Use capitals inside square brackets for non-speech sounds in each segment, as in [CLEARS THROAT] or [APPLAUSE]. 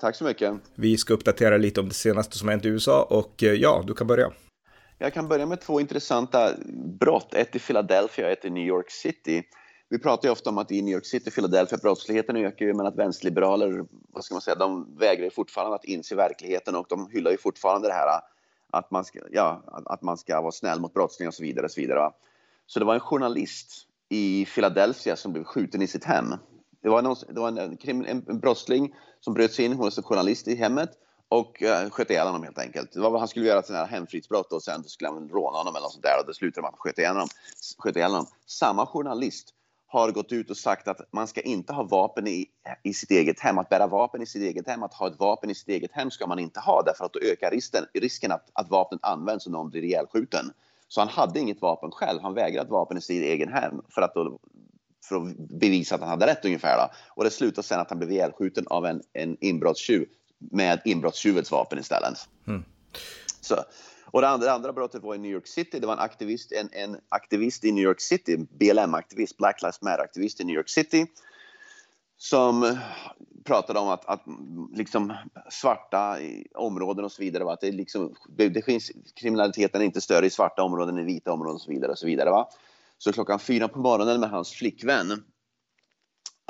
Tack så mycket. Vi ska uppdatera lite om det senaste som hänt i USA och eh, ja, du kan börja. Jag kan börja med två intressanta brott, ett i Philadelphia och ett i New York City. Vi pratar ju ofta om att i New York City, Philadelphia, brottsligheten ökar ju men att vänsterliberaler, vad ska man säga, de vägrar ju fortfarande att inse verkligheten och de hyllar ju fortfarande det här att man ska, ja, att man ska vara snäll mot brottslingar och så vidare. Och så, vidare så det var en journalist i Philadelphia som blev skjuten i sitt hem. Det var, någon, det var en, en, en brottsling som bröt sig in hos en journalist i hemmet och uh, sköt ihjäl honom helt enkelt. Det var vad han skulle göra ett hemfridsbrott och sen skulle han råna honom eller något sånt där och det slutade med att han sköt ihjäl honom. Sköt ihjäl honom. Samma journalist har gått ut och sagt att man ska inte ha vapen i, i sitt eget hem. Att bära vapen i sitt eget hem, att ha ett vapen i sitt eget hem ska man inte ha därför att då ökar risken, risken att, att vapnet används och någon blir ihjälskjuten. Så han hade inget vapen själv. Han vägrade vapen i sitt eget hem för att då för att bevisa att han hade rätt ungefär. Då. Och det slutade sen att han blev ihjälskjuten av en, en inbrottstjuv med inbrottstjuvets vapen istället. Mm. Så, och det andra, det andra brottet var i New York City. Det var en aktivist, en, en aktivist i New York City, BLM-aktivist, Black Lives Matter-aktivist i New York City som pratade om att, att liksom svarta områden och så vidare, va? att det, liksom, det, finns, kriminaliteten är inte större i svarta områden än i vita områden och så vidare. Och så vidare va? Så klockan fyra på morgonen med hans flickvän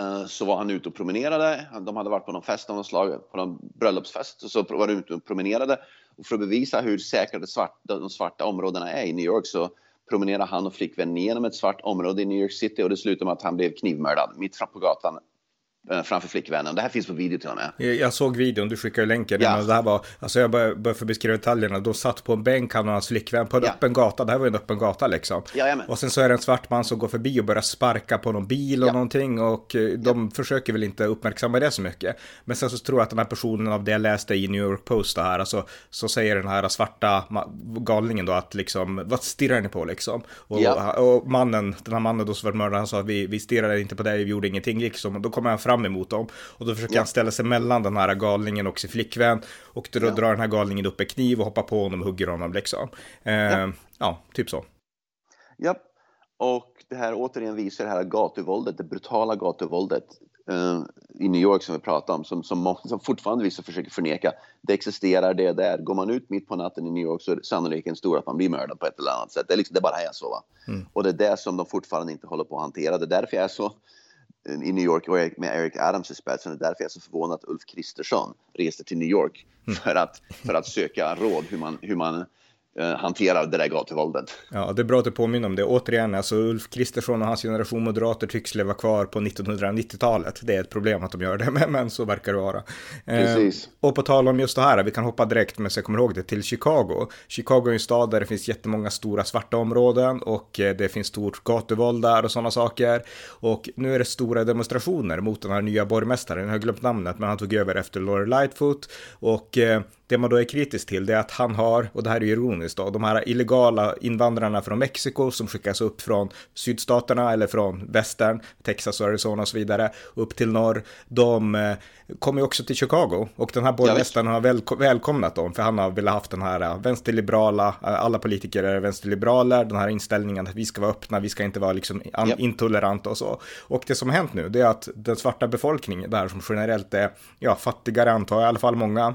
eh, så var han ute och promenerade. De hade varit på någon fest av något slag, på någon bröllopsfest. Och så var de ute och promenerade. Och för att bevisa hur säkra de svarta, de svarta områdena är i New York så promenerade han och flickvännen genom ett svart område i New York City och det slutade med att han blev knivmördad mitt fram på gatan framför flickvännen. Det här finns på video till och med. Jag, såg videon, du skickade länken. Ja. Det här var, alltså jag börjar, få beskriva detaljerna. De satt på en bänk, han och hans flickvän, på en ja. öppen gata. Det här var en öppen gata liksom. Jajamän. Och sen så är det en svart man som går förbi och börjar sparka på någon bil och ja. någonting. Och eh, de ja. försöker väl inte uppmärksamma det så mycket. Men sen så tror jag att den här personen av det jag läste i New York Post det här, alltså, så säger den här svarta galningen då att liksom, vad stirrar ni på liksom? Och, ja. och mannen, den här mannen då som var mördad, han sa att vi, vi stirrade inte på dig, vi gjorde ingenting liksom. Och då kommer han fram emot dem. Och då försöker han ställa sig mellan den här galningen och sin flickvän. Och då drar den här galningen upp en kniv och hoppar på honom och hugger honom liksom. Eh, ja. typ så. Ja, och det här återigen visar det här gatuvåldet, det brutala gatuvåldet uh, i New York som vi pratar om, som, som, som fortfarande vissa försöker förneka. Det existerar, det är där. Går man ut mitt på natten i New York så är sannolikheten stor att man blir mördad på ett eller annat sätt. Det, är liksom, det bara är så. Va? Mm. Och det är det som de fortfarande inte håller på att hantera. Det är därför jag är så i New York med Eric Adams i spetsen. Det är därför jag är så förvånad att Ulf Kristersson reste till New York mm. för att, för att söka råd hur man, hur man hanterar det där gatuvåldet. Ja, det är bra att du påminner om det. Återigen, alltså Ulf Kristersson och hans generation moderater tycks leva kvar på 1990-talet. Det är ett problem att de gör det, [LAUGHS] men, så verkar det vara. Eh, Precis. Eh, och på tal om just det här, vi kan hoppa direkt, men så jag kommer ihåg det, till Chicago. Chicago är en stad där det finns jättemånga stora svarta områden och eh, det finns stort gatuvåld där och sådana saker. Och nu är det stora demonstrationer mot den här nya borgmästaren, jag har glömt namnet, men han tog över efter Laura Lightfoot. Och eh, det man då är kritisk till det är att han har, och det här är ironiskt då, de här illegala invandrarna från Mexiko som skickas upp från sydstaterna eller från västern, Texas och Arizona och så vidare, upp till norr, de eh, kommer ju också till Chicago och den här borgmästaren har väl, välkomnat dem för han har velat haft den här eh, vänsterliberala, eh, alla politiker är vänsterliberaler, den här inställningen att vi ska vara öppna, vi ska inte vara liksom yep. intoleranta och så. Och det som har hänt nu det är att den svarta befolkningen där som generellt är ja, fattigare antar jag, i alla fall många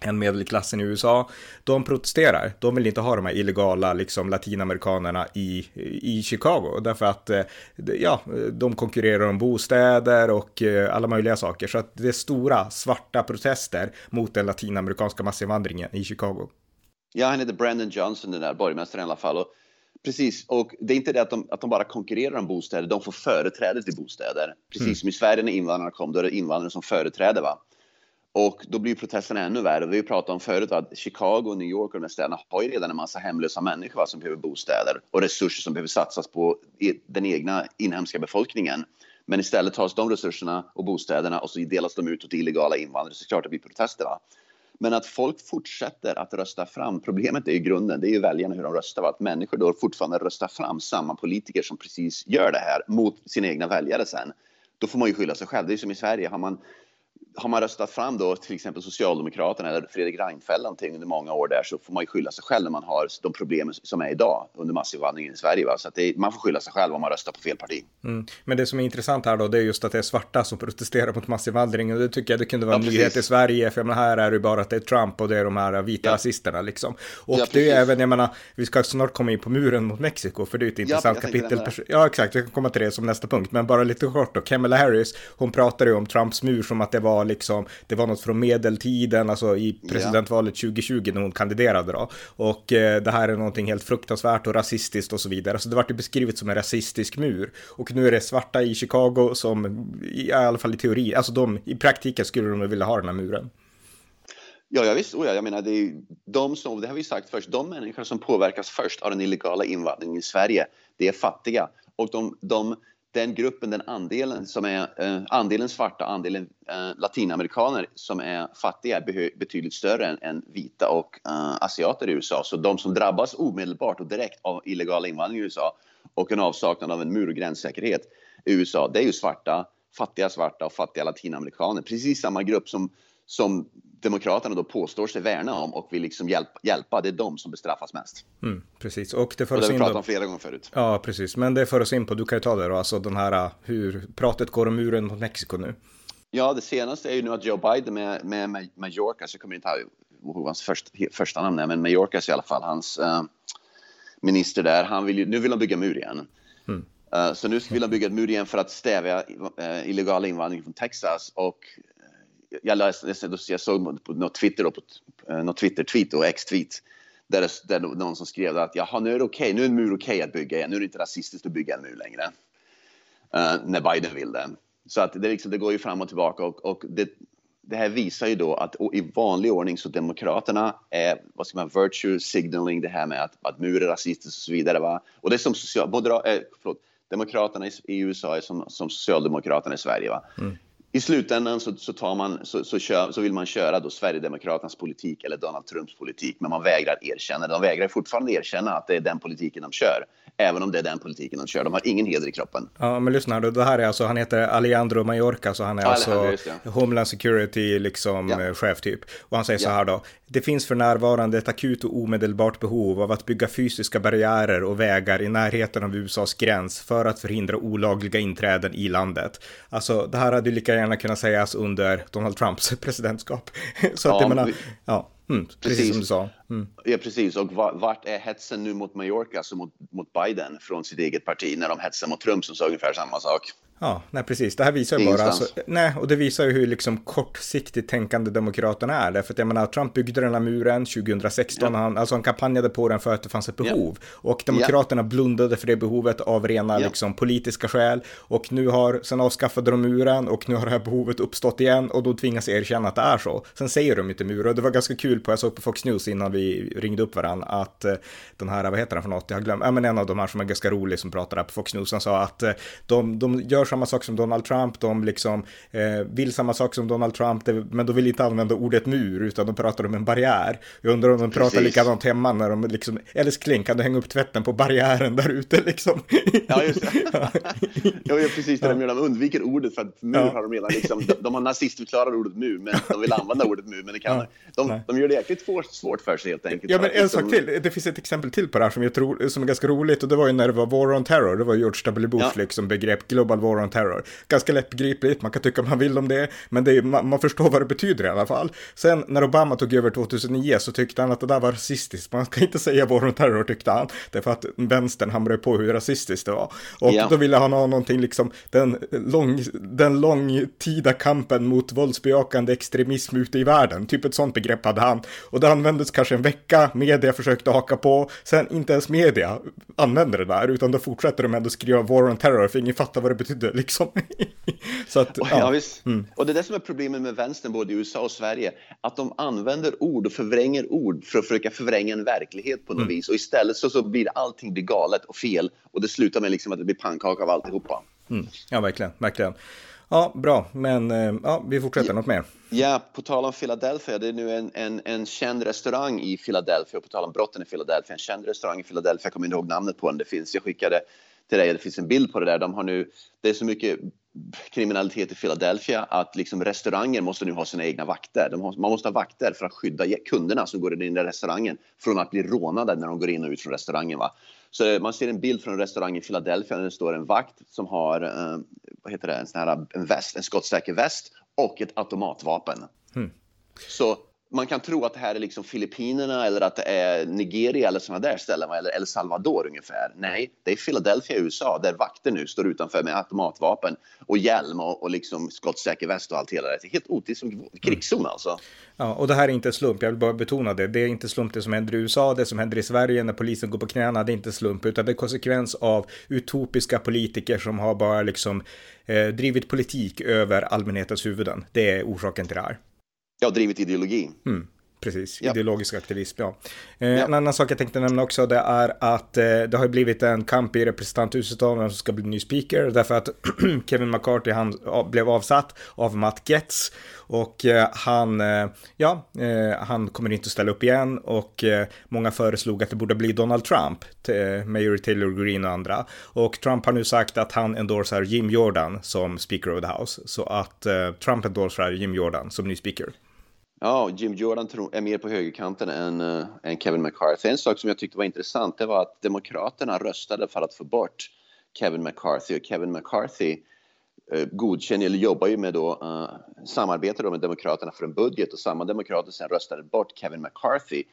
än medelklassen i USA, de protesterar. De vill inte ha de här illegala liksom, latinamerikanerna i, i Chicago därför att eh, ja, de konkurrerar om bostäder och eh, alla möjliga saker. Så att det är stora svarta protester mot den latinamerikanska massinvandringen i Chicago. Ja, han heter Brandon Johnson, den där borgmästaren i alla fall. Och, precis, och det är inte det att de, att de bara konkurrerar om bostäder, de får företräde till bostäder. Precis mm. som i Sverige när invandrarna kom, då är det invandrare som företräder. Va? Och då blir protesterna ännu värre. Vi pratade om förut att Chicago, New York och de här städerna har ju redan en massa hemlösa människor som behöver bostäder och resurser som behöver satsas på den egna inhemska befolkningen. Men istället tas de resurserna och bostäderna och så delas de ut till illegala invandrare så klart det blir protester. Va? Men att folk fortsätter att rösta fram, problemet är ju grunden, det är ju väljarna hur de röstar, att människor då fortfarande röstar fram samma politiker som precis gör det här mot sina egna väljare sen. Då får man ju skylla sig själv. Det är som i Sverige, har man har man röstat fram då till exempel Socialdemokraterna eller Fredrik Reinfeldt någonting under många år där så får man ju skylla sig själv när man har de problem som är idag under massinvandringen i Sverige. Va? Så är, man får skylla sig själv om man röstar på fel parti. Mm. Men det som är intressant här då, det är just att det är svarta som protesterar mot massinvandring och det tycker jag det kunde vara en nyhet i Sverige, för menar, här är det ju bara att det är Trump och det är de här vita ja. rasisterna liksom. Och ja, det är även, jag menar, vi ska snart komma in på muren mot Mexiko, för det är ett intressant ja, kapitel. Ja, exakt, vi kan komma till det som nästa punkt, men bara lite kort då, Kamala Harris, hon pratade ju om Trumps mur som att det var liksom, det var något från medeltiden, alltså i presidentvalet 2020 när hon kandiderade då. Och eh, det här är någonting helt fruktansvärt och rasistiskt och så vidare. Så det vart ju beskrivet som en rasistisk mur. Och nu är det svarta i Chicago som, i alla fall i teori, alltså de, i praktiken skulle de vilja ha den här muren. Ja, ja visst. Oh, ja. Jag menar, det är de som, det har vi sagt först, de människor som påverkas först av den illegala invandringen i Sverige, det är fattiga. Och de, de den gruppen, den andelen som är eh, andelen svarta, andelen eh, latinamerikaner som är fattiga är betydligt större än, än vita och eh, asiater i USA. Så de som drabbas omedelbart och direkt av illegal invandring i USA och en avsaknad av en mur och gränssäkerhet i USA, det är ju svarta, fattiga svarta och fattiga latinamerikaner. Precis samma grupp som, som Demokraterna då påstår sig värna om och vill liksom hjälpa, hjälpa det är de som bestraffas mest. Mm, precis, och det för oss in... Pratat om flera gånger förut. Ja, precis, men det för oss in på, du kan ju ta det då, alltså den här hur pratet går om muren mot Mexiko nu. Ja, det senaste är ju nu att Joe Biden med, med, med Mayorkas, jag kommer inte ihåg hans först, första namn, men Mayorkas i alla fall, hans uh, minister där, han vill ju, nu vill han bygga mur igen. Mm. Uh, så nu vill han bygga ett mur igen för att stävja uh, illegal invandring från Texas och jag, läste, jag såg på något Twitter, då, på, eh, något Twitter-tweet och X-tweet där, det, där någon som skrev att jaha, nu är det okej, okay, nu är en mur okej okay att bygga igen, nu är det inte rasistiskt att bygga en mur längre. Uh, när Biden vill det. Så att det, liksom, det går ju fram och tillbaka och, och det, det, här visar ju då att i vanlig ordning så Demokraterna är, vad ska man, virtue signaling, det här med att, att mur är rasistiskt och så vidare. Va? Och det är som social, moderat, eh, förlåt, Demokraterna i, i USA är som, som Socialdemokraterna i Sverige. Va? Mm i slutändan så, så, tar man, så, så, kör, så, vill man köra då Sverigedemokraternas politik eller Donald Trumps politik, men man vägrar erkänna. De vägrar fortfarande erkänna att det är den politiken de kör, även om det är den politiken de kör. De har ingen heder i kroppen. Ja, men lyssna det här är alltså, han heter Alejandro Mallorca, så han är ja, alltså Homeland Security liksom ja. Eh, chef typ. Och han säger ja. så här då, det finns för närvarande ett akut och omedelbart behov av att bygga fysiska barriärer och vägar i närheten av USAs gräns för att förhindra olagliga inträden i landet. Alltså, det här hade ju lika gärna kunnat sägas under Donald Trumps [LAUGHS] presidentskap. Så att ja, jag menar, ja. Mm, precis. precis. som du sa. Mm. Ja, precis. Och vart är hetsen nu mot Mallorca, alltså mot, mot Biden från sitt eget parti, när de hetsar mot Trump som sa ungefär samma sak? Ja, nej precis. Det här visar ju bara, alltså, nej, och det visar ju hur liksom kortsiktigt tänkande demokraterna är. Därför att jag menar, Trump byggde den här muren 2016, ja. han, alltså han kampanjade på den för att det fanns ett behov. Ja. Och demokraterna ja. blundade för det behovet av rena liksom, politiska skäl. Och nu har, sen avskaffade de muren och nu har det här behovet uppstått igen och då tvingas erkänna att det är så. Sen säger de inte mur och det var ganska kul på, jag såg på Fox News innan vi ringde upp varandra, att eh, den här, vad heter han för något, jag har glömt, ja men en av de här som är ganska rolig som pratar där på Fox News, han sa att eh, de, de gör samma sak som Donald Trump, de liksom eh, vill samma sak som Donald Trump, men de vill inte använda ordet mur, utan de pratar om en barriär. Jag undrar om de pratar Precis. likadant hemma när de liksom, älskling, kan du hänga upp tvätten på barriären där ute liksom? Ja, just det. [LAUGHS] ja, ja precis, det de gör, de undviker ordet för att mur ja. har de redan liksom, de, de har nazistförklarat ordet mur, men de vill använda ordet mur, men det kan, ja. de, de gör det jäkligt svårt för sig helt enkelt. Ja, men en sak till, det finns ett exempel till på det här som jag tror, som är ganska roligt, och det var ju när det var War on Terror, det var George W. Bush ja. liksom begrepp Global War on Terror ganska lättbegripligt, man kan tycka man vill om det, men det är, man, man, förstår vad det betyder i alla fall. Sen när Obama tog över 2009 så tyckte han att det där var rasistiskt, man kan inte säga war on terror tyckte han, därför att vänstern hamrade på hur rasistiskt det var. Och ja. då ville han ha någonting liksom, den, lång, den långtida kampen mot våldsbejakande extremism ute i världen, typ ett sånt begrepp hade han. Och det användes kanske en vecka, media försökte haka på, sen inte ens media använde det där, utan då fortsätter de ändå skriva war on terror, för ingen fattar vad det betydde liksom. [LAUGHS] Så att, och, ja. visst. Mm. och det är det som är problemet med vänstern både i USA och Sverige. Att de använder ord och förvränger ord för att försöka förvränga en verklighet på något mm. vis. Och istället så, så blir allting blir galet och fel. Och det slutar med liksom att det blir pannkaka av alltihopa. Mm. Ja, verkligen, verkligen. Ja, bra, men eh, ja, vi fortsätter. Ja, något mer? Ja, på tal om Philadelphia, det är nu en, en, en känd restaurang i Philadelphia, på tal om brotten i Philadelphia, en känd restaurang i Philadelphia, jag kommer inte ihåg namnet på den, det finns, jag skickade till dig, det finns en bild på det där, de har nu, det är så mycket kriminalitet i Philadelphia att liksom restauranger måste nu ha sina egna vakter. Har, man måste ha vakter för att skydda kunderna som går in i restaurangen från att bli rånade när de går in och ut från restaurangen. Va? Så man ser en bild från en restaurang i Philadelphia där det står en vakt som har eh, vad heter det, en, sån här, en väst, en skottsäker väst och ett automatvapen. Mm. Så man kan tro att det här är liksom Filippinerna eller att det är Nigeria eller sådana där ställen, eller El Salvador ungefär. Nej, det är Philadelphia i USA där vakter nu står utanför med automatvapen och hjälm och, och liksom skottsäker väst och allt hela det. är helt otis som krigszon alltså. Ja, och det här är inte slump, jag vill bara betona det. Det är inte slump det som händer i USA, det som händer i Sverige när polisen går på knäna, det är inte slump, utan det är konsekvens av utopiska politiker som har bara liksom eh, drivit politik över allmänhetens huvuden. Det är orsaken till det här. Ja, drivit ideologi. Mm, precis, ja. ideologisk aktivism, ja. Eh, ja. En annan sak jag tänkte nämna också, det är att eh, det har blivit en kamp i representanthuset om vem som ska bli ny speaker, därför att [CLEARS THROAT] Kevin McCarthy, han blev avsatt av Matt Getz och eh, han, eh, ja, eh, han kommer inte att ställa upp igen och många föreslog att det borde bli Donald Trump, Mayor Taylor Green och andra. Och Trump har nu sagt att han endorsar Jim Jordan som Speaker of the House, så att Trump endorsar Jim Jordan som ny speaker. Ja, Jim Jordan är mer på högerkanten än, äh, än Kevin McCarthy. En sak som jag tyckte var intressant det var att Demokraterna röstade för att få bort Kevin McCarthy och Kevin McCarthy äh, godkänner eller jobbar ju med då, äh, samarbetar då med Demokraterna för en budget och samma demokrater sen röstade bort Kevin McCarthy.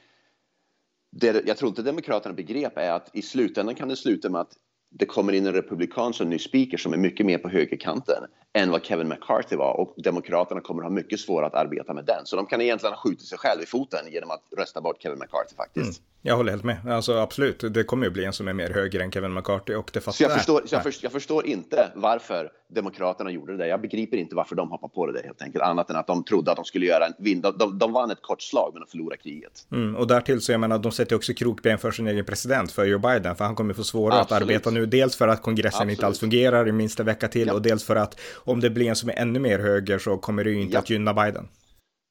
Det jag tror inte Demokraterna begrep är att i slutändan kan det sluta med att det kommer in en republikan som ny speaker som är mycket mer på högerkanten än vad Kevin McCarthy var och Demokraterna kommer ha mycket svårare att arbeta med den. Så de kan egentligen ha skjutit sig själv i foten genom att rösta bort Kevin McCarthy faktiskt. Mm. Jag håller helt med. Alltså absolut, det kommer ju bli en som är mer höger än Kevin McCarthy och det fattar så jag. Förstår, så jag, för, jag förstår inte varför Demokraterna gjorde det. Jag begriper inte varför de hoppade på det där, helt enkelt, annat än att de trodde att de skulle göra en vinn. De, de, de vann ett kort slag men de förlorade kriget. Mm, och därtill så jag menar, de sätter också krokben för sin egen president, för Joe Biden, för han kommer få svårare absolut. att arbeta nu. Dels för att kongressen absolut. inte alls fungerar i minsta vecka till ja. och dels för att om det blir en som är ännu mer höger så kommer det ju inte ja. att gynna Biden.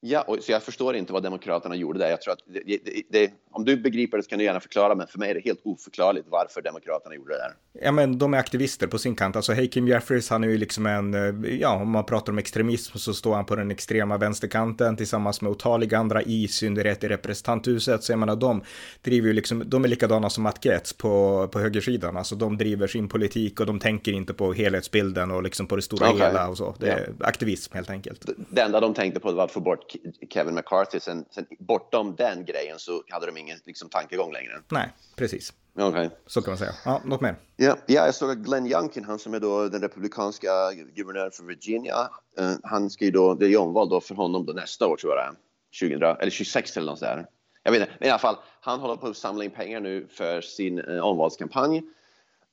Ja, och, så jag förstår inte vad Demokraterna gjorde där. Jag tror att det, det, det, om du begriper det så kan du gärna förklara, men för mig är det helt oförklarligt varför Demokraterna gjorde det där. Ja, men de är aktivister på sin kant. Alltså, Kim Jeffries, han är ju liksom en, eh, ja, om man pratar om extremism så står han på den extrema vänsterkanten tillsammans med otaliga andra i synnerhet i representanthuset. Så jag menar, de driver ju liksom, de är likadana som Matt Getz på, på högersidan. Alltså, de driver sin politik och de tänker inte på helhetsbilden och liksom på det stora okay. hela och så. Det är ja. aktivism helt enkelt. Det enda de tänkte på var att få bort Kevin McCarthy. Sen, sen bortom den grejen så hade de ingen liksom, tankegång längre. Nej, precis. Okay. Så kan man säga. Ja, något mer? Ja, ja, jag såg att Glenn Youngkin, han som är då den republikanska guvernören för Virginia, uh, han ska ju då, det är omval då för honom då nästa år tror jag det är, 2000, eller 26 eller något sådär. Jag vet inte, men i alla fall, han håller på att samla in pengar nu för sin uh, omvalskampanj.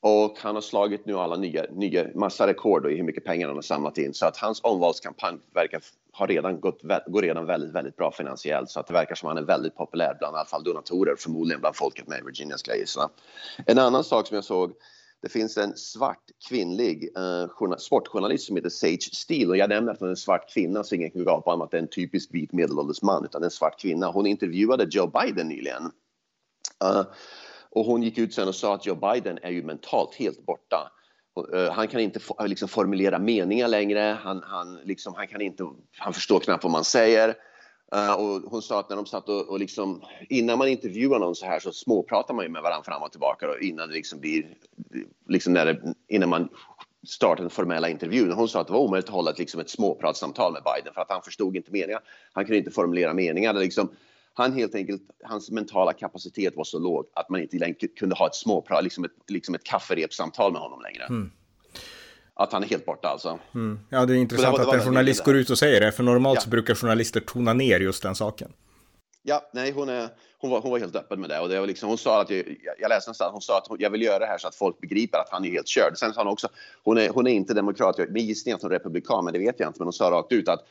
Och han har slagit nu alla nya, nya massa rekord i hur mycket pengar han har samlat in. Så att hans omvalskampanj verkar ha redan gått, går redan väldigt, väldigt bra finansiellt. Så att det verkar som att han är väldigt populär bland i alla fall donatorer, förmodligen bland folket med Virginia ska jag gissa. En annan sak som jag såg, det finns en svart kvinnlig eh, sportjournalist som heter Sage Steele och jag nämner att hon är en svart kvinna så ingen kan gapa om att det är en typisk vit medelålders man utan en svart kvinna. Hon intervjuade Joe Biden nyligen. Uh, och hon gick ut sen och sa att Joe Biden är ju mentalt helt borta. Eh, han kan inte liksom formulera meningar längre, han, han, liksom, han, kan inte, han förstår knappt vad man säger. Uh, och hon sa att när de satt och, och liksom, innan man intervjuar någon så här så småpratar man ju med varandra fram och tillbaka då, innan det liksom blir, liksom när det, innan man startar den formella intervjun. Hon sa att det var omöjligt att hålla ett, liksom ett småpratsamtal med Biden för att han förstod inte meningar. Han kunde inte formulera meningar. Liksom, han helt enkelt, hans mentala kapacitet var så låg att man inte längre kunde ha ett småprat, liksom ett, liksom ett kafferepssamtal med honom längre. Mm. Att han är helt borta alltså. Mm. Ja, det är intressant det var, att en journalist går ut och säger det, för normalt ja. så brukar journalister tona ner just den saken. Ja, nej, hon, är, hon, var, hon var helt öppen med det. Och det var liksom, hon sa att, jag, jag läste någonstans, hon sa att hon, jag vill göra det här så att folk begriper att han är helt körd. Sen sa hon också, hon är, hon är inte demokrat, min gissning att hon är republikan, men det vet jag inte. Men hon sa rakt ut att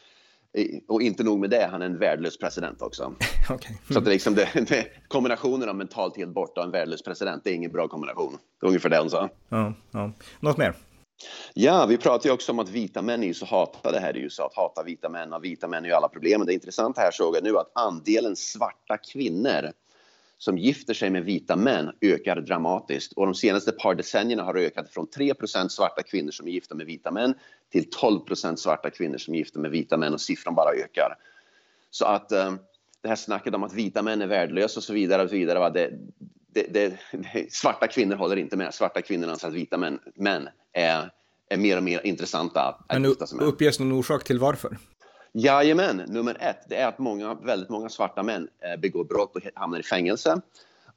och inte nog med det, han är en värdelös president också. [LAUGHS] okay. mm. Så att det liksom det, kombinationen av mentalt helt borta och en värdelös president, det är ingen bra kombination. Det är ungefär det hon sa. Ja, ja. Något mer? Ja, vi pratar ju också om att vita män är ju så hatade här i USA, att hata vita män och vita män är ju alla problem. det intressanta här såg jag nu att andelen svarta kvinnor som gifter sig med vita män ökar dramatiskt och de senaste par decennierna har det ökat från 3% svarta kvinnor som är gifta med vita män till 12% svarta kvinnor som är gifta med vita män och siffran bara ökar. Så att um, det här snacket om att vita män är värdelösa och så vidare, och så vidare va, det, det, det, [LAUGHS] svarta kvinnor håller inte med. Svarta kvinnor anser att vita män, män är, är mer och mer intressanta att Men gifta sig med. uppges någon orsak till varför? Jajamän, nummer ett, det är att många, väldigt många svarta män eh, begår brott och hamnar i fängelse.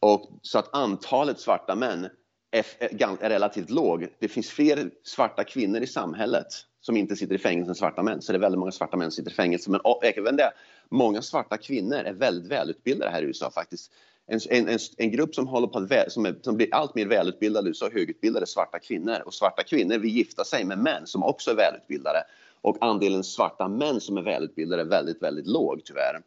Och så att antalet svarta män är, är relativt låg. Det finns fler svarta kvinnor i samhället som inte sitter i fängelse än svarta män. Så det är väldigt många svarta män som sitter i fängelse. Men även det, många svarta kvinnor är väldigt välutbildade här i USA faktiskt. En, en, en, grupp som, håller på att, som, är, som blir allt mer välutbildade i USA, högutbildade svarta kvinnor. Och svarta kvinnor vill gifta sig med män som också är välutbildade. Och andelen svarta män som är välutbildade är väldigt, väldigt låg tyvärr.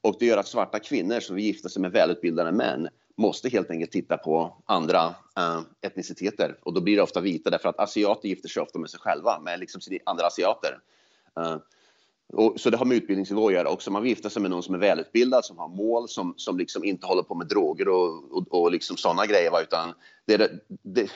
Och det gör att svarta kvinnor som vill gifta sig med välutbildade män måste helt enkelt titta på andra äh, etniciteter och då blir det ofta vita därför att asiater gifter sig ofta med sig själva, med liksom andra asiater. Äh, och, så det har med utbildningsnivå att göra också. Man vill gifta sig med någon som är välutbildad, som har mål, som, som liksom inte håller på med droger och, och, och liksom sådana grejer. Va? Utan det, det,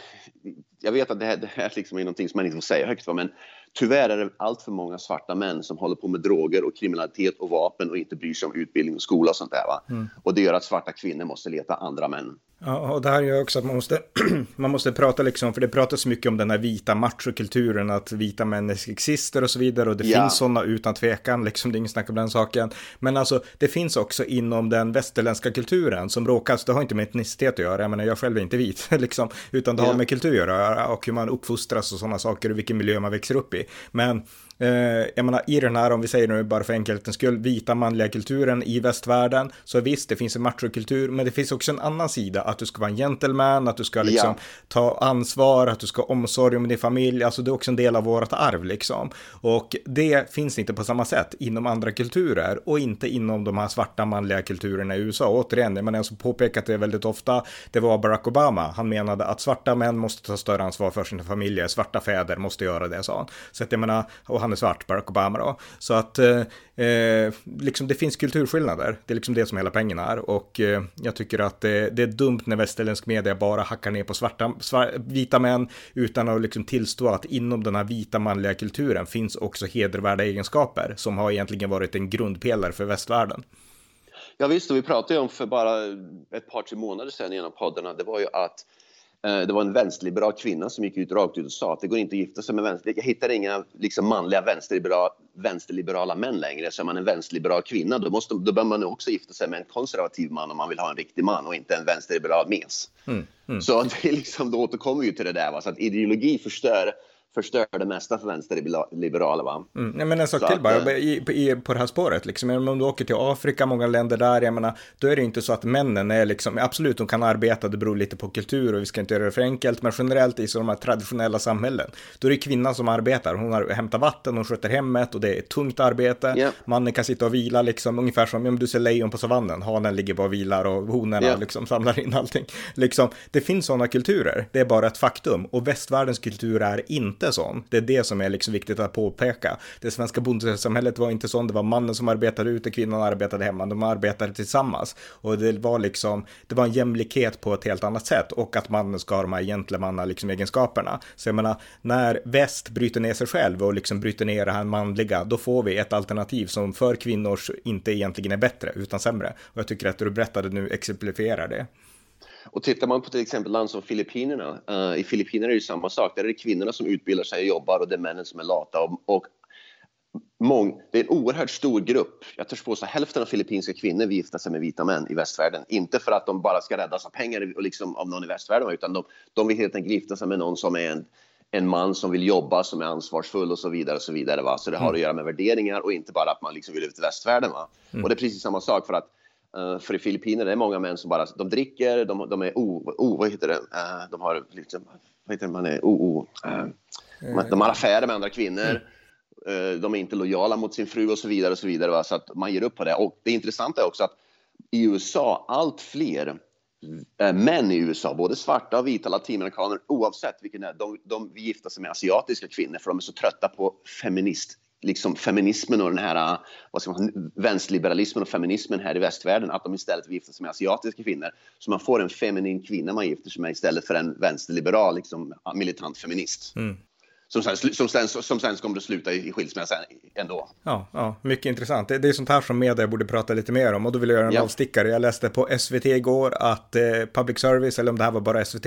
jag vet att det här, det här liksom är någonting som man inte får säga högt, va? men Tyvärr är det allt för många svarta män som håller på med droger och kriminalitet och vapen och inte bryr sig om utbildning och skola och sånt där. Va? Mm. Och det gör att svarta kvinnor måste leta andra män. Ja, och det här gör också att man måste, [CLEARS THROAT] man måste prata liksom, för det pratas mycket om den här vita machokulturen, att vita män är sexister och så vidare, och det ja. finns sådana utan tvekan, liksom, det är inget snack om den saken. Men alltså, det finns också inom den västerländska kulturen som råkas, det har inte med etnicitet att göra, jag menar, jag själv är inte vit, [LAUGHS] liksom, utan det har med kultur att göra, och hur man uppfostras och sådana saker, och vilken miljö man växer upp i. Men eh, jag menar, i den här, om vi säger nu bara för enkelhetens skull, vita manliga kulturen i västvärlden, så visst, det finns en machokultur, men det finns också en annan sida, att du ska vara en gentleman, att du ska liksom ja. ta ansvar, att du ska ha omsorg om din familj, alltså det är också en del av vårt arv liksom. Och det finns inte på samma sätt inom andra kulturer och inte inom de här svarta manliga kulturerna i USA. Återigen, jag menar, jag har påpekat det väldigt ofta, det var Barack Obama, han menade att svarta män måste ta större ansvar för sina familjer, svarta fäder måste göra det, sa han. Så att jag menar, och han är svart, Barack Obama då. Så att eh, eh, liksom det finns kulturskillnader, det är liksom det som hela pengen är. Och eh, jag tycker att det, det, är dumt när västerländsk media bara hackar ner på svarta, svart, vita män utan att liksom tillstå att inom den här vita manliga kulturen finns också hedervärda egenskaper som har egentligen varit en grundpelare för västvärlden. Ja visst, och vi pratade ju om för bara ett par, tre månader sedan genom poddarna, det var ju att det var en vänsterliberal kvinna som gick ut rakt ut och sa att det går inte att gifta sig med vänster. Jag hittar inga liksom, manliga vänsterliberala, vänsterliberala män längre. Så är man en vänsterliberal kvinna då, måste, då bör man också gifta sig med en konservativ man om man vill ha en riktig man och inte en vänsterliberal mes. Mm, mm. Så det är liksom, då återkommer vi till det där. Va? Så att ideologi förstör förstör det mesta för vänsterliberaler. Va? Mm, men en sak så till bara, eh, i, i, på det här spåret, liksom, om du åker till Afrika, många länder där, jag menar, då är det inte så att männen är liksom, absolut, de kan arbeta, det beror lite på kultur och vi ska inte göra det för enkelt, men generellt i så de här traditionella samhällen, då är det kvinnan som arbetar, hon har, hämtar vatten, hon sköter hemmet och det är tungt arbete, yeah. mannen kan sitta och vila liksom, ungefär som, ja, du ser lejon på savannen, hanen ligger bara och vilar och honorna yeah. liksom samlar in allting. Liksom, det finns sådana kulturer, det är bara ett faktum, och västvärldens kultur är inte inte sån. Det är det som är liksom viktigt att påpeka. Det svenska bondesamhället var inte sån, det var mannen som arbetade ute, kvinnan arbetade hemma, de arbetade tillsammans. Och det var liksom, det var en jämlikhet på ett helt annat sätt och att mannen ska ha de här gentlemanna liksom egenskaperna. Så jag menar, när väst bryter ner sig själv och liksom bryter ner det här manliga, då får vi ett alternativ som för kvinnors inte egentligen är bättre, utan sämre. Och jag tycker att det du berättade nu exemplifierar det. Och tittar man på till exempel land som Filippinerna, uh, i Filippinerna är det samma sak. Där är det kvinnorna som utbildar sig och jobbar och det är männen som är lata. Och, och mång, det är en oerhört stor grupp. Jag törs påstå hälften av filippinska kvinnor vill gifta sig med vita män i västvärlden. Inte för att de bara ska räddas av pengar och liksom av någon i västvärlden, utan de, de vill helt enkelt gifta sig med någon som är en, en man som vill jobba, som är ansvarsfull och så vidare. och Så vidare va? Så det har mm. att göra med värderingar och inte bara att man liksom vill ut i västvärlden. Va? Mm. Och det är precis samma sak för att för i Filippinerna är det många män som bara de dricker, de, de är o, o, vad heter det, uh, de har liksom, vad heter det, man är o, o uh, de har affärer med andra kvinnor, mm. de är inte lojala mot sin fru och så vidare och så vidare. Va? Så att man ger upp på det. Och det intressanta är också att i USA allt fler eh, män i USA, både svarta och vita latinamerikaner, oavsett vilken är, de, de vill gifta sig med asiatiska kvinnor för de är så trötta på feminist, liksom feminismen och den här äh, vad ska man, vänsterliberalismen och feminismen här i västvärlden, att de istället vill gifta sig med asiatiska kvinnor. Så man får en feminin kvinna man gifter sig med istället för en vänsterliberal, liksom, militant feminist. Mm som sen, som sen, som sen kommer att sluta i, skilsmässa ändå. Ja, ja, mycket intressant. Det, det är sånt här som media borde prata lite mer om och då vill jag göra en ja. avstickare. Jag läste på SVT igår att eh, public service, eller om det här var bara SVT,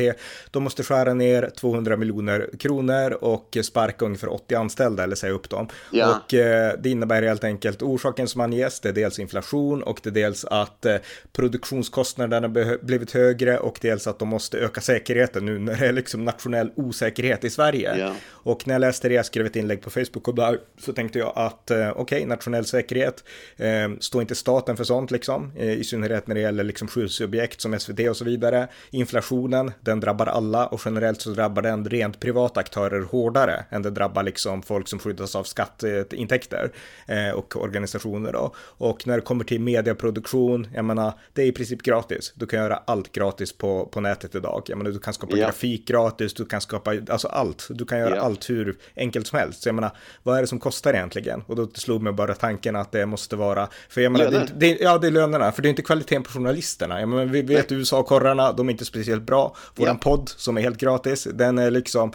de måste skära ner 200 miljoner kronor och sparka ungefär 80 anställda eller säga upp dem. Ja. Och eh, det innebär helt enkelt orsaken som anges, det är dels inflation och det är dels att eh, produktionskostnaderna blivit högre och dels att de måste öka säkerheten nu när det är liksom nationell osäkerhet i Sverige. Ja. Och när jag läste det, jag skrev ett inlägg på Facebook och där, så tänkte jag att eh, okej, okay, nationell säkerhet, eh, står inte staten för sånt liksom, eh, i synnerhet när det gäller liksom skyddsobjekt som SVT och så vidare. Inflationen, den drabbar alla och generellt så drabbar den rent privata aktörer hårdare än det drabbar liksom folk som skyddas av skatteintäkter eh, och organisationer då. Och när det kommer till medieproduktion, jag menar, det är i princip gratis. Du kan göra allt gratis på, på nätet idag. Jag menar, du kan skapa ja. grafik gratis, du kan skapa, alltså allt. Du kan göra ja. allt allt hur enkelt som helst. Så jag menar, vad är det som kostar egentligen? Och då slog mig bara tanken att det måste vara, för jag menar, det, det, ja det är lönerna, för det är inte kvaliteten på journalisterna. Jag menar, vi vet USA-korrarna, de är inte speciellt bra. Våran ja. podd som är helt gratis, den är liksom,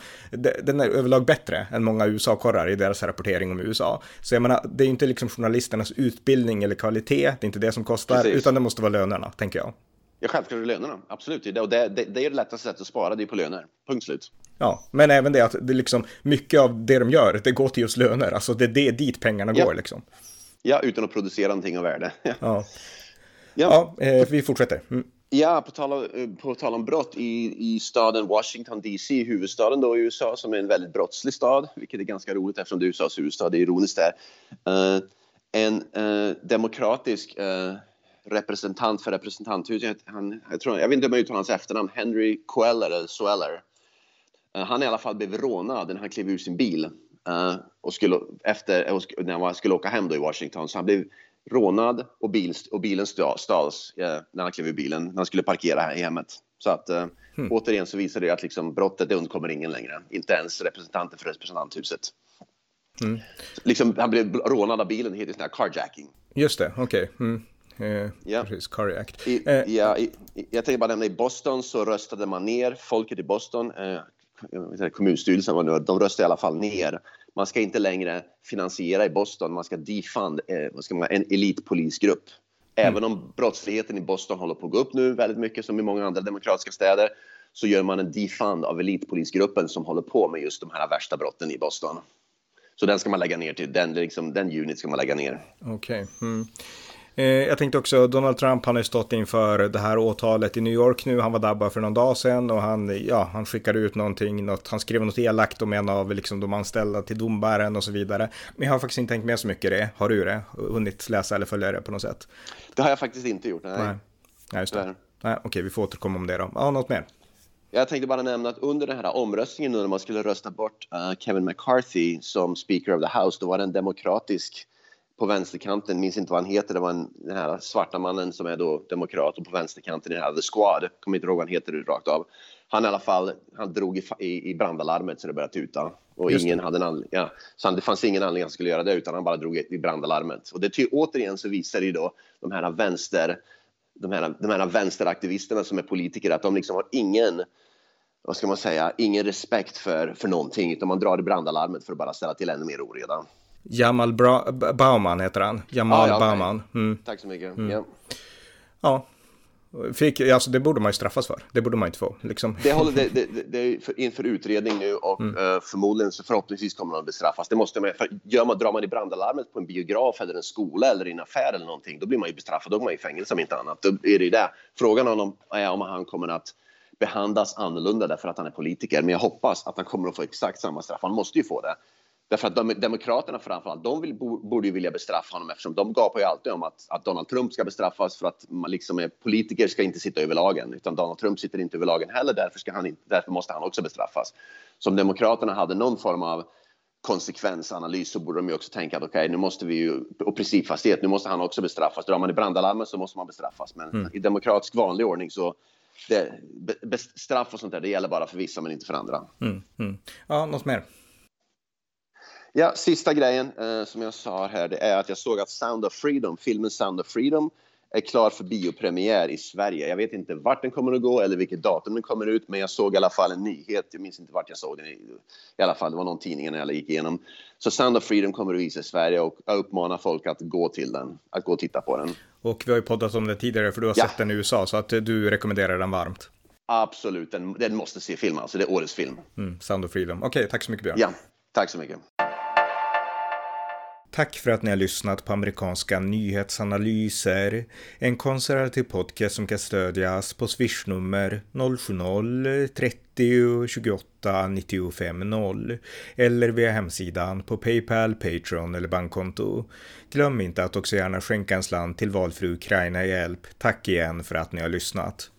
den är överlag bättre än många USA-korrar i deras rapportering om USA. Så jag menar, det är inte liksom journalisternas utbildning eller kvalitet, det är inte det som kostar, Precis. utan det måste vara lönerna, tänker jag. Ja, självklart är det lönerna. Absolut. Och det, det, det är det lättaste sättet att spara, det är på löner. Punkt slut. Ja, men även det att det liksom, mycket av det de gör, det går till just löner. Alltså det, det är dit pengarna ja. går liksom. Ja, utan att producera någonting av värde. [LAUGHS] ja, ja. ja eh, vi fortsätter. Mm. Ja, på tal, om, eh, på tal om brott i, i staden Washington DC, huvudstaden då i USA, som är en väldigt brottslig stad, vilket är ganska roligt eftersom det är USAs huvudstad, det är ironiskt där. Uh, en uh, demokratisk uh, representant för representanthuset, han, jag, tror, jag vet inte om jag uttalar hans efternamn, Henry Queller eller Sweller. Uh, han i alla fall blev rånad när han klev ur sin bil uh, och skulle, efter, när han skulle åka hem då i Washington. Så han blev rånad och, bil, och bilen stals uh, när han klev ur bilen, när han skulle parkera här i hemmet. Så att hmm. återigen så visar det att liksom, brottet det undkommer ingen längre, inte ens representanter för representanthuset. Mm. Liksom, han blev rånad av bilen, det heter sån här carjacking. Just det, okej. Okay. Mm. Eh, ja. Precis, Curry Act. I, eh. ja, i, jag tänkte bara nämna i Boston så röstade man ner folket i Boston, eh, kommunstyrelsen, de röstade i alla fall ner. Man ska inte längre finansiera i Boston, man ska defund eh, ska man, en elitpolisgrupp. Mm. Även om brottsligheten i Boston håller på att gå upp nu väldigt mycket som i många andra demokratiska städer så gör man en defund av elitpolisgruppen som håller på med just de här värsta brotten i Boston. Så den ska man lägga ner till, den, liksom, den unit ska man lägga ner. Okej. Okay. Mm. Eh, jag tänkte också, Donald Trump han har stått inför det här åtalet i New York nu. Han var där bara för någon dag sedan och han, ja, han skickade ut någonting, något, han skrev något elakt om en av liksom, de anställda till domaren och så vidare. Men jag har faktiskt inte tänkt med så mycket det. Har du det? Hunnit läsa eller följa det på något sätt? Det har jag faktiskt inte gjort, nej. Nej, nej just det. Nej, okej, vi får återkomma om det då. Ja, något mer? Jag tänkte bara nämna att under den här omröstningen nu när man skulle rösta bort uh, Kevin McCarthy som Speaker of the House, då var det en demokratisk på vänsterkanten, minns inte vad han heter, det var en, den här svarta mannen som är då demokrat och på vänsterkanten i den här The Squad, kommer inte ihåg vad han heter rakt av. Han i alla fall, han drog i, i, i brandalarmet så det började tuta. Och ingen hade en anledning, ja, så det fanns ingen anledning att han skulle göra det utan han bara drog i, i brandalarmet. Och det ty, återigen så visar det ju då de här vänster, de här, de här vänsteraktivisterna som är politiker att de liksom har ingen vad ska man säga, ingen respekt för, för någonting utan man drar i brandalarmet för att bara ställa till ännu mer oreda. Jamal Bra Bauman heter han. Jamal ah, ja, Bauman. Mm. Tack så mycket. Mm. Ja. ja. Fick, alltså det borde man ju straffas för. Det borde man inte få. Liksom. Det, håller, det, [LAUGHS] det, det är för, inför utredning nu och mm. uh, förmodligen så förhoppningsvis kommer man att bestraffas. Det måste man, för gör man, drar man i brandalarmet på en biograf eller en skola eller i en affär eller någonting, då blir man ju bestraffad. Då går man i fängelse om inte annat. Då är det det. Frågan om, är om han kommer att behandlas annorlunda därför att han är politiker. Men jag hoppas att han kommer att få exakt samma straff. Han måste ju få det. Därför att de, Demokraterna framförallt, de vill, borde ju vilja bestraffa honom eftersom de gapar ju alltid om att, att Donald Trump ska bestraffas för att man liksom är, politiker ska inte sitta över lagen utan Donald Trump sitter inte över lagen heller därför, ska han, därför måste han också bestraffas. Så om Demokraterna hade någon form av konsekvensanalys så borde de ju också tänka att okej, okay, nu måste vi ju, och principfasthet, nu måste han också bestraffas. Drar man i brandalarmen så måste man bestraffas. Men mm. i demokratisk vanlig ordning så det, be, straff och sånt där, det gäller bara för vissa men inte för andra. Mm, mm. Ja, något mer? Ja, sista grejen eh, som jag sa här, det är att jag såg att Sound of Freedom, filmen Sound of Freedom, är klar för biopremiär i Sverige. Jag vet inte vart den kommer att gå eller vilket datum den kommer ut, men jag såg i alla fall en nyhet. Jag minns inte vart jag såg den. I, alla fall, det var någon tidning när jag gick igenom. Så Sound of Freedom kommer att visa i Sverige och jag uppmanar folk att gå till den, att gå och titta på den. Och vi har ju poddat om det tidigare, för du har ja. sett den i USA, så att du rekommenderar den varmt. Absolut, den, den måste se film alltså. Det är årets film. Mm, Sound of Freedom. Okej, okay, tack så mycket Björn. Ja, tack så mycket. Tack för att ni har lyssnat på amerikanska nyhetsanalyser. En konservativ podcast som kan stödjas på swishnummer 070-30 28 95 0 eller via hemsidan på Paypal, Patreon eller bankkonto. Glöm inte att också gärna skänka en slant till valfri Ukraina-hjälp. Tack igen för att ni har lyssnat.